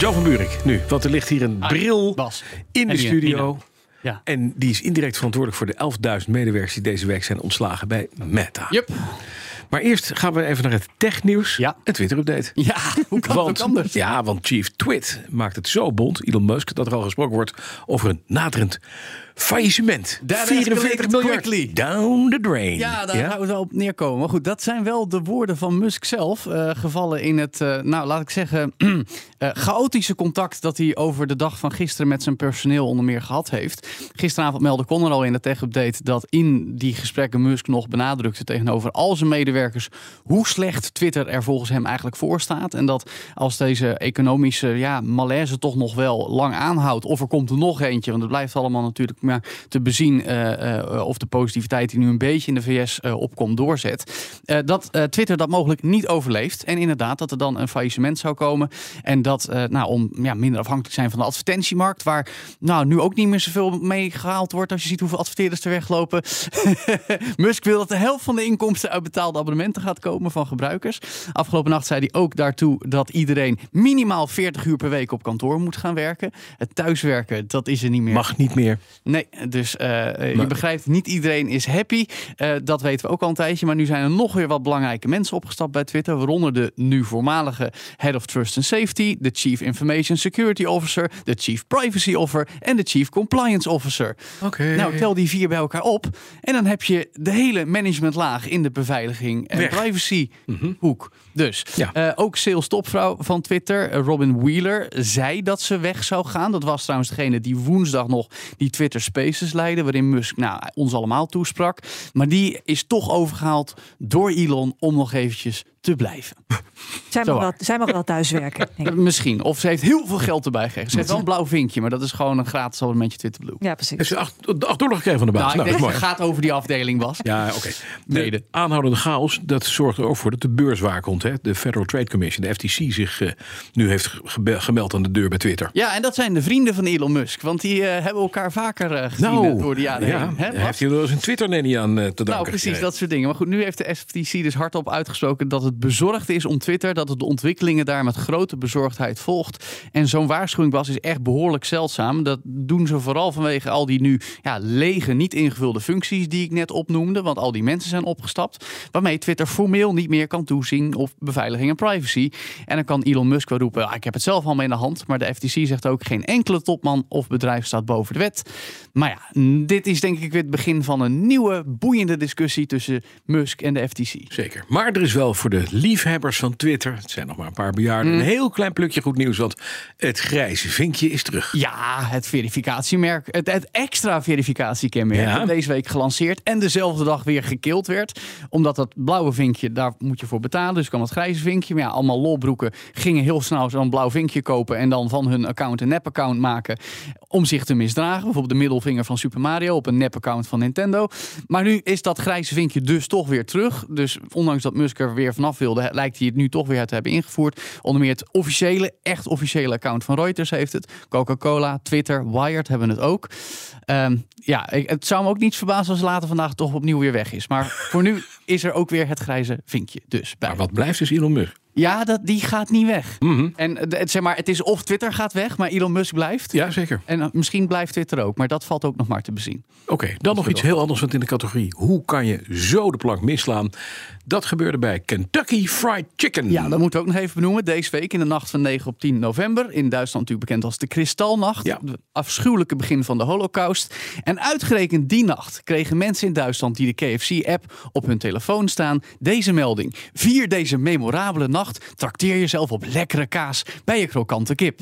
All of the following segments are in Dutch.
Jo van Buurik, nu. Want er ligt hier een bril Bas. in de studio. Ja. En die is indirect verantwoordelijk voor de 11.000 medewerkers die deze week zijn ontslagen bij Meta. Yup. Maar eerst gaan we even naar het technieuws. Ja. Een Twitter-update. Ja, hoe kan het Want, anders? ja, want Chief Twit maakt het zo bond, Elon Musk, dat er al gesproken wordt over een naderend faillissement. That 44 escalated miljard quickly. down the drain. Ja, daar gaan we wel op neerkomen. Maar goed, dat zijn wel de woorden van Musk zelf. eh, gevallen in het, eh, nou laat ik zeggen, eh, chaotische contact dat hij over de dag van gisteren met zijn personeel onder meer gehad heeft. Gisteravond meldde Conor al in de tech-update dat in die gesprekken Musk nog benadrukte tegenover al zijn medewerkers hoe slecht Twitter er volgens hem eigenlijk voor staat. En dat als deze economische ja, malaise toch nog wel lang aanhoudt, of er komt er nog eentje, want het blijft allemaal natuurlijk te bezien eh, eh, of de positiviteit die nu een beetje in de VS eh, opkomt doorzet. Dat Twitter dat mogelijk niet overleeft. En inderdaad dat er dan een faillissement zou komen. En dat nou, om ja, minder afhankelijk te zijn van de advertentiemarkt, waar nou, nu ook niet meer zoveel mee gehaald wordt als je ziet hoeveel adverteerders er weglopen. Musk wil dat de helft van de inkomsten uit betaalde abonnementen gaat komen van gebruikers. Afgelopen nacht zei hij ook daartoe dat iedereen minimaal 40 uur per week op kantoor moet gaan werken. Het thuiswerken, dat is er niet meer. Mag niet meer. Nee, dus eh, eh, je begrijpt, niet iedereen is happy. Eh, dat weten we ook al een tijdje. Maar nu zijn er nog weer wat belangrijke mensen opgestapt bij Twitter. Waaronder de nu voormalige Head of Trust and Safety, de Chief Information Security Officer, de Chief Privacy Officer en de Chief Compliance Officer. Oké. Nou, tel die vier bij elkaar op. En dan heb je de hele managementlaag in de beveiliging en privacy hoek. Dus Ja. eh, ook sales topvrouw van Twitter, Robin Wheeler, zei dat ze weg zou gaan. Dat was trouwens degene die woensdag nog die Twitter Spaces leidde, waarin Musk nou, ons allemaal toesprak. Maar die is toch overgehaald door Elon om nog eventjes te blijven. Zij mag, wel, zij mag wel thuiswerken. Misschien. Of ze heeft heel veel geld erbij gekregen. Ze heeft wel een blauw vinkje, maar dat is gewoon een gratis abonnementje Twitter Blue. Ja, precies. Heeft ze acht, acht dollar gekregen van de baas. Nou, Nou, het gaat over die afdeling was. Ja, oké. Mede. De aanhoudende chaos, dat zorgt er ook voor dat de beurs waar komt. Hè? De Federal Trade Commission, de FTC, zich eh, nu heeft gemeld aan de deur bij Twitter. Ja, en dat zijn de vrienden van Elon Musk. Want die eh, hebben elkaar vaker eh, gezien eh, door de jaren Nou, ja, heen. Hè, hij heeft hier wel eens een Twitter-nanny aan te danken. Nou, precies, dat soort dingen. Maar goed, nu heeft de FTC dus hardop uitgesproken dat het bezorgd is om Twitter. Dat het de ontwikkelingen daar met grote bezorgdheid volgt. En zo'n waarschuwing, Bas, is echt behoorlijk zeldzaam. Dat doen ze vooral vanwege al die nu ja, lege, niet ingevulde functies die ik net opnoemde. Want al die mensen zijn opgestapt. Waarmee Twitter formeel niet meer kan toezien op beveiliging en privacy. En dan kan Elon Musk wel roepen, "Ah, ik heb het zelf al mee in de hand. Maar de FTC zegt ook, geen enkele topman of bedrijf staat boven de wet. Maar ja, dit is denk ik weer het begin van een nieuwe boeiende discussie tussen Musk en de FTC. Zeker. Maar er is wel voor de liefhebbers van Twitter, het zijn nog maar een paar bejaarden, Mm. een heel klein plukje goed nieuws. Want het grijze vinkje is terug. Ja, het verificatiemerk, het, het extra verificatiekenmerk, Ja. dat deze week gelanceerd en dezelfde dag weer gekild werd. Omdat dat blauwe vinkje, daar moet je voor betalen. Dus kan het grijze vinkje. Maar ja, allemaal lolbroeken gingen heel snel zo'n blauw vinkje kopen en dan van hun account een nep-account maken om zich te misdragen. Bijvoorbeeld de middelvinger van Super Mario op een nep-account van Nintendo. Maar nu is dat grijze vinkje dus toch weer terug. Dus ondanks dat Musk er weer vanaf wilde, lijkt hij het nu toch weer te hebben ingevoerd. Onder meer het officiële, echt officiële account van Reuters heeft het. Coca-Cola, Twitter, Wired hebben het ook. Ehm, ja, ik- het zou me ook niet verbazen als later vandaag toch opnieuw weer weg is. Maar voor nu is er ook weer het grijze vinkje. Dus bij. Maar wat blijft dus Elon Musk? Ja, dat, die gaat niet weg. Mhm. En eh, het, zeg maar, het is of Twitter gaat weg, maar Elon Musk blijft. Ja, zeker. En eh, misschien blijft Twitter ook, maar dat valt ook nog maar te bezien. Oké, dan nog iets heel anders wat in de categorie. Hoe kan je zo de plank misslaan? Dat gebeurde bij Kentucky Fried Chicken. Ja, dat moeten we ook nog even benoemen. Deze week in de nacht van 9 op 10 november. In Duitsland natuurlijk bekend als de Kristalnacht. Ja. Het afschuwelijke begin van de holocaust. En uitgerekend die nacht kregen mensen in Duitsland die de KFC-app op hun telefoon staan deze melding. Vier deze memorabele nacht trakteer jezelf op lekkere kaas bij je krokante kip.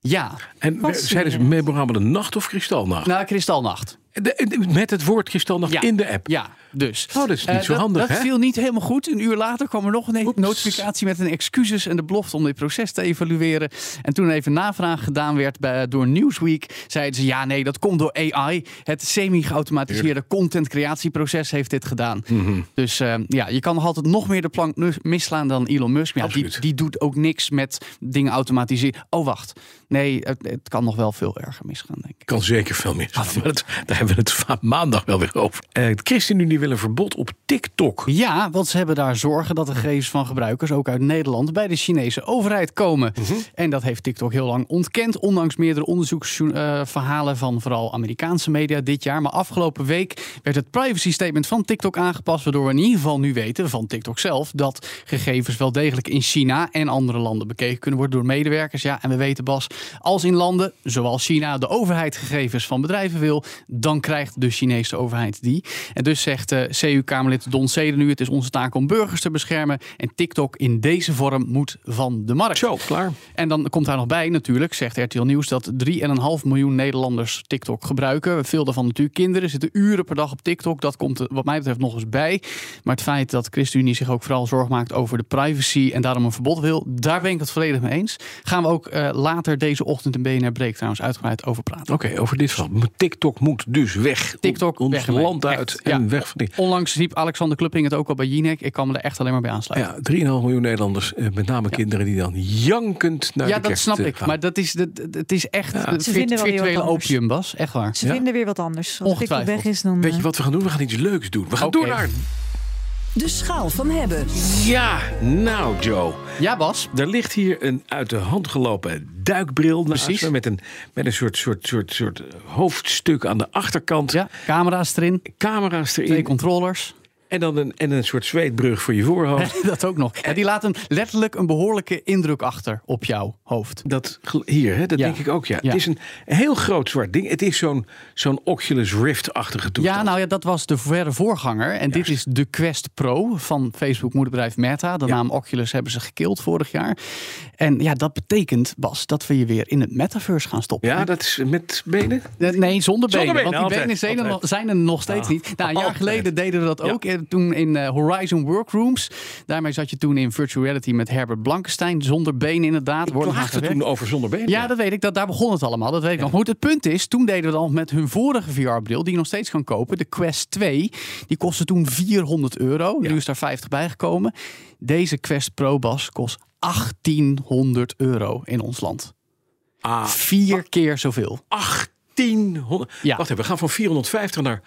Ja, En zeiden ze memorabele nacht of kristalnacht? nou, Kristalnacht. De- de- met het woordje dan nog Ja. in de app. Ja, dus. Oh, dat is niet Eh, zo handig, Dat hè? viel niet helemaal goed. Een uur later kwam er nog een Oeps. notificatie met een excuses en de belofte om dit proces te evalueren. En toen even navraag gedaan werd bij, door Newsweek, zeiden ze ja, nee, dat komt door AI. Het semi-geautomatiseerde content creatieproces heeft dit gedaan. Mhm. Dus eh, ja, je kan nog altijd nog meer de plank misslaan dan Elon Musk. Maar ja, die, Absoluut. die doet ook niks met dingen automatiseren. Oh, wacht. Nee, het, het kan nog wel veel erger misgaan, denk ik. Kan zeker veel meer. Maar dat, daar hebben we het maandag wel weer over. Eh, de ChristenUnie wil een verbod op TikTok. Ja, want ze hebben daar zorgen dat de gegevens van gebruikers ook uit Nederland bij de Chinese overheid komen. En dat heeft TikTok heel lang ontkend, ondanks meerdere onderzoeksverhalen van vooral Amerikaanse media dit jaar. Maar afgelopen week werd het privacy statement van TikTok aangepast, waardoor we in ieder geval nu weten van TikTok zelf dat gegevens wel degelijk in China en andere landen bekeken kunnen worden door medewerkers. Ja, en we weten Bas, als in landen zoals China de overheid gegevens van bedrijven wil, dan krijgt de Chinese overheid die. En dus zegt eh, CU-Kamerlid Don Seden nu: het is onze taak om burgers te beschermen. En TikTok in deze vorm moet van de markt. Zo, klaar. En dan komt daar nog bij natuurlijk, zegt RTL Nieuws, dat 3,5 miljoen Nederlanders TikTok gebruiken. Veel daarvan natuurlijk kinderen, zitten uren per dag op TikTok. Dat komt wat mij betreft nog eens bij. Maar het feit dat ChristenUnie zich ook vooral zorg maakt over de privacy en daarom een verbod wil, daar ben ik het volledig mee eens. Gaan we ook eh, later deze ochtend in BNR Break trouwens uitgebreid over praten. Oké, over dit verhaal. TikTok moet dus weg. TikTok, ons weg land uit Echt, en ja. weg van die. Onlangs riep Alexander Klupping het ook al bij Jinek. Ik kan me er echt alleen maar bij aansluiten. Ja, 3,5 miljoen Nederlanders, eh, met name kinderen die dan jankend naar Ja, de dat kerst snap ik. gaan. Maar dat is, dat, het is echt Ja. het Ze vinden wel weer wat virtuele opium, Bas. Echt waar. Ze Ja? vinden weer wat anders. Als TikTok Ongetwijfeld. weg is, dan... Weet je eh, wat we gaan doen? We gaan iets leuks doen. We gaan door naar... De schaal van hebben. Ja, nou Joe. Ja, Bas. Er ligt hier een uit de hand gelopen duikbril naast Precies. me Met een, met een soort, soort, soort, soort hoofdstuk aan de achterkant. Ja, camera's erin. Camera's Twee erin. controllers. En dan een, en een soort zweetbrug voor je voorhoofd. dat ook nog. En die laten letterlijk een behoorlijke indruk achter op jouw hoofd. Dat hier, hè, dat Ja. denk ik ook, ja. Ja. Het is een heel groot zwart ding. Het is zo'n zo'n Oculus Rift-achtige toestand. Ja, nou ja, dat was de verre voorganger. En dit is de Quest Pro van Facebook moederbedrijf Meta. De naam Oculus hebben ze gekild vorig jaar. En ja, dat betekent, Bas, dat we je weer in het metaverse gaan stoppen. Ja, dat is met benen. Eh, Nee, zonder benen. benen, want die benen zijn er, nog, zijn er nog steeds niet. Nou, een jaar geleden deden we dat ook. Toen in eh, Horizon Workrooms. Daarmee zat je toen in virtual reality met Herbert Blankenstein. Zonder benen inderdaad. Ik klaagde toen over zonder benen. Ja, dat weet ik. Dat, daar begon het allemaal. Dat weet ik nog. Maar goed, het punt is, toen deden we dan met hun vorige VR-bril, die je nog steeds kan kopen, de Quest 2. Die kostte toen 400 euro. Nu Ja. is daar 50 bijgekomen. Deze Quest Pro Bas kost 1800 euro in ons land. Ah, Vier keer zoveel. 1800. Ja. Wacht even, we gaan van 450 naar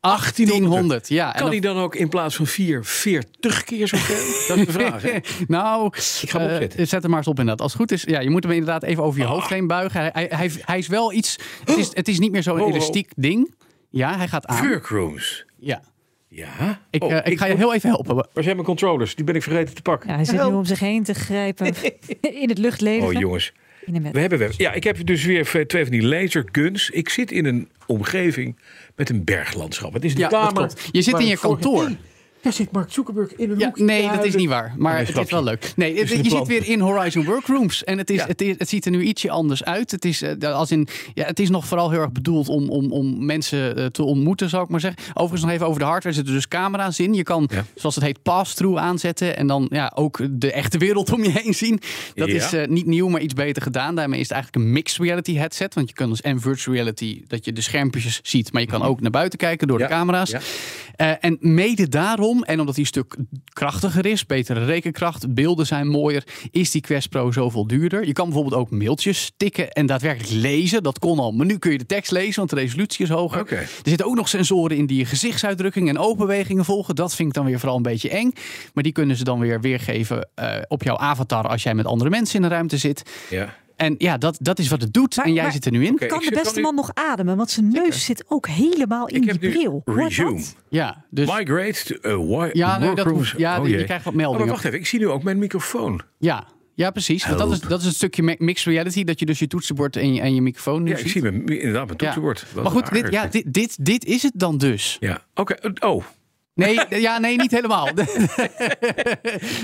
1800. 1800, ja. En Kan dan- die dan ook in plaats van 4, 40 keer zoveel? Dat is de vraag. hè? nou, Ik ga hem eh, opzetten. zet hem maar eens op inderdaad. Als het goed is, ja, je moet hem inderdaad even over je Ah. hoofd heen buigen. Hij, hij, hij, hij is wel iets. Het is, het is niet meer zo'n Oh, oh. elastiek ding. Ja, hij gaat aan. Workrooms. Ja. Ja. Ik, Oh, eh, ik ga je heel even helpen. Waar zijn mijn controllers? Die ben ik vergeten te pakken. Ja, hij zit nu om zich heen te grijpen in het luchtleven. Oh jongens. In de met- We hebben, ja, ik heb dus weer twee van die laserguns. Ik zit in een omgeving met een berglandschap. Het is de Ja, kamer. Je zit in je kantoor. Daar zit Mark Zuckerberg in een Ja, hoekje nee, dat is niet waar. Maar Nee, het is wel leuk. Nee, het, je zit weer in Horizon Workrooms. En het, is, Ja. het, is, het ziet er nu ietsje anders uit. Het is, eh, als in, ja, het is nog vooral heel erg bedoeld om, om, om mensen eh, te ontmoeten, zou ik maar zeggen. Overigens nog even over de hardware. Er zitten dus camera's in. Je kan, Ja. zoals het heet, pass-through aanzetten. En dan ja, ook de echte wereld om je heen zien. Dat Ja. is eh, niet nieuw, maar iets beter gedaan. Daarmee is het eigenlijk een mixed reality headset. Want je kan dus en virtual reality, dat je de schermpjes ziet. Maar je kan ook naar buiten kijken door Ja. de camera's. Ja. Eh, en mede daarom, en omdat die een stuk krachtiger is, betere rekenkracht, beelden zijn mooier, is die Quest Pro zoveel duurder. Je kan bijvoorbeeld ook mailtjes tikken en daadwerkelijk lezen. Dat kon al, maar nu kun je de tekst lezen, want de resolutie is hoger. Er zitten ook nog sensoren in die je gezichtsuitdrukking en oogbewegingen volgen. Dat vind ik dan weer vooral een beetje eng. Maar die kunnen ze dan weer weergeven eh, op jouw avatar als jij met andere mensen in de ruimte zit. Ja. En ja, dat, dat is wat het doet. Maar- en jij maar- zit er nu in. Oké, kan de beste man nog ademen? Want zijn neus zit ook helemaal in Ik die heb nu bril. Resume. dat? Ja, dus Migrate to uh, wi- Ja, nee, dat workrooms. hoeft- ja, Oh, je jee. krijgt wat Oh, meldingen. maar wacht even, ik zie nu ook mijn microfoon. Ja, ja precies. Want dat, is, dat is het stukje mi- mixed reality. Dat je dus je toetsenbord en je, en je microfoon nu Ja, ik zie mijn, inderdaad mijn toetsenbord. Maar goed, dit, ja, dit, dit, dit is het dan dus. Ja, oké. Oh, Nee, ja, nee, niet helemaal.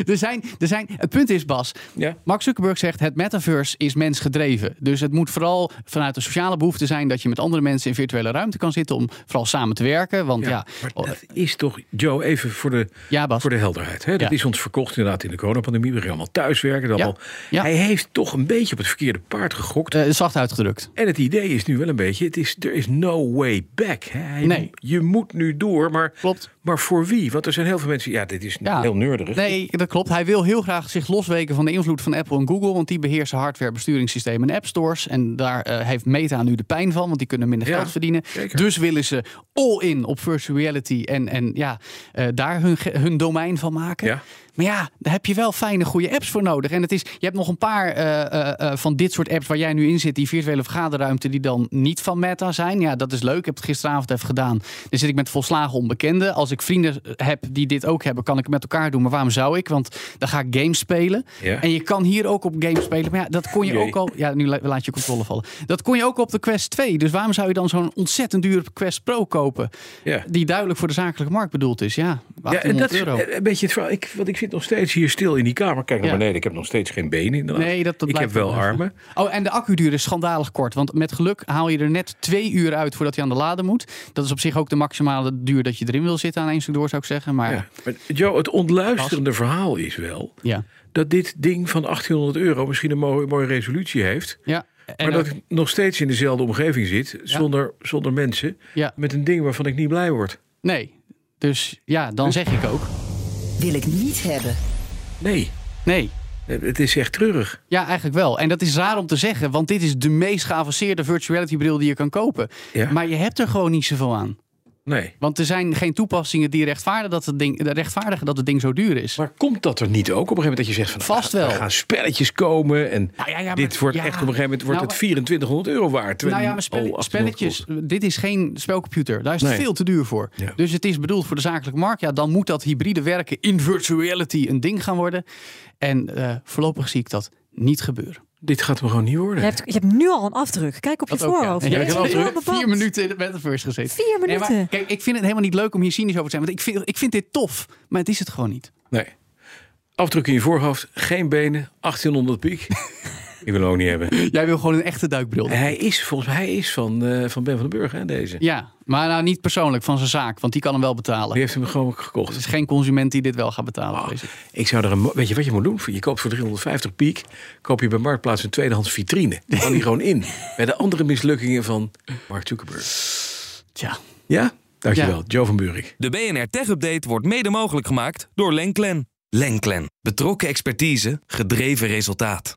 er zijn, er zijn, het punt is, Bas, Ja. Mark Zuckerberg zegt het metaverse is mensgedreven. Dus het moet vooral vanuit de sociale behoefte zijn dat je met andere mensen in virtuele ruimte kan zitten om vooral samen te werken. Want ja, maar oh, dat is toch, Joe, even voor de, ja Bas. voor de helderheid. Hè? Dat Ja. is ons verkocht inderdaad in de coronapandemie. We gingen allemaal thuiswerken. Ja. Allemaal. Ja. Hij heeft toch een beetje op het verkeerde paard gegokt. Eh, zacht uitgedrukt. En het idee is nu wel een beetje, het is, er is no way back. Hè? Hij- Nee. Je moet nu door, maar, Klopt. maar voor wie? Want er zijn heel veel mensen, ja, dit is Ja. heel neurderig. Nee, dat klopt. Hij wil heel graag zich losweken van de invloed van Apple en Google. Want die beheersen hardware, besturingssystemen en app stores. En daar eh, heeft Meta nu de pijn van, want die kunnen minder Ja, geld verdienen. zeker. Dus willen ze all in op virtual reality en, en ja, eh, daar hun, hun domein van maken. Ja. Maar ja, daar heb je wel fijne, goede apps voor nodig. En het is, je hebt nog een paar eh, eh, eh, van dit soort apps waar jij nu in zit, die virtuele vergaderruimte, die dan niet van Meta zijn. Ja, dat is leuk. Ik heb het gisteravond even gedaan. Dan zit ik met volslagen onbekende. Als ik vrienden heb die dit ook hebben, kan ik het met elkaar doen. Maar waarom zou ik? Want dan ga ik games spelen. Ja. En je kan hier ook op games spelen. Maar ja, dat kon je Jee. ook al. Ja, nu la- laat je controle vallen. Dat kon je ook op de Quest 2. Dus waarom zou je dan zo'n ontzettend dure Quest Pro kopen? Ja. Die duidelijk voor de zakelijke markt bedoeld is. Ja, Ja, en dat is een beetje het verhaal. Ik, want ik zit nog steeds hier stil in die kamer. Kijk naar Ja. beneden. Ik heb nog steeds geen benen inderdaad. Nee, dat, dat ik heb wel armen. Oh, en de accuduur is schandalig kort. Want met geluk haal je er net twee uur uit voordat hij aan de laden moet. Dat is op zich ook de maximale duur dat je erin wil zitten aan één stuk door, zou ik zeggen. Maar Ja. ja, Maar Joe, het ontluisterende verhaal is wel ja. dat dit ding van 1800 euro misschien een mooie, mooie resolutie heeft. En maar dat ik nog steeds in dezelfde omgeving zit, zonder, zonder mensen, ja, met een ding waarvan ik niet blij word. nee. Dus ja, dan zeg ik ook. Wil ik niet hebben. Nee, Nee. het is echt treurig. Ja, eigenlijk wel. En dat is raar om te zeggen, want dit is de meest geavanceerde virtual reality bril die je kan kopen. Ja. Maar je hebt er gewoon niet zoveel aan. Nee. Want er zijn geen toepassingen die rechtvaardigen dat het ding, rechtvaardigen dat het ding zo duur is. Maar komt dat er niet ook op een gegeven moment dat je zegt van Vast er gaan- wel. er gaan spelletjes komen en Nou ja, ja, maar- dit wordt ja. echt op een gegeven moment wordt Nou, het 2400 euro waard. Nou ja, maar 1800 spelletjes, dit is geen spelcomputer. Daar is het Nee. veel te duur voor. Dus het is bedoeld voor de zakelijke markt. Ja, dan moet dat hybride werken in virtual reality een ding gaan worden. En eh, voorlopig zie ik dat niet gebeuren. Dit gaat hem gewoon niet worden. Je hebt, je hebt nu al een afdruk. Kijk op je Dat ook, ja. voorhoofd. Ja, een al vier minuten in de metaverse gezeten. Vier Nee, maar minuten. kijk, ik vind het helemaal niet leuk om hier cynisch over te zijn. Want ik vind, ik vind dit tof, maar het is het gewoon niet. Nee. Afdruk in je voorhoofd, geen benen, 1800 piek. ik wil hem ook niet hebben. Jij wil gewoon een echte duikbril. Hij is volgens mij hij is van, eh, van Ben van den Burg, hè, deze. Ja, maar nou niet persoonlijk van zijn zaak, want die kan hem wel betalen. Die heeft hem gewoon gekocht. Er is geen consument die dit wel gaat betalen. Vrees ik. zou er een, weet je wat je moet doen? Je koopt voor 350 piek, koop je bij Marktplaats een tweedehands vitrine. Die kan die gewoon in. Bij de andere mislukkingen van Mark Zuckerberg. Tja, Ja? Dankjewel, Ja. Joe van Buurik. De BNR Tech Update wordt mede mogelijk gemaakt door Lenklen. Lenklen. Betrokken expertise, gedreven resultaat.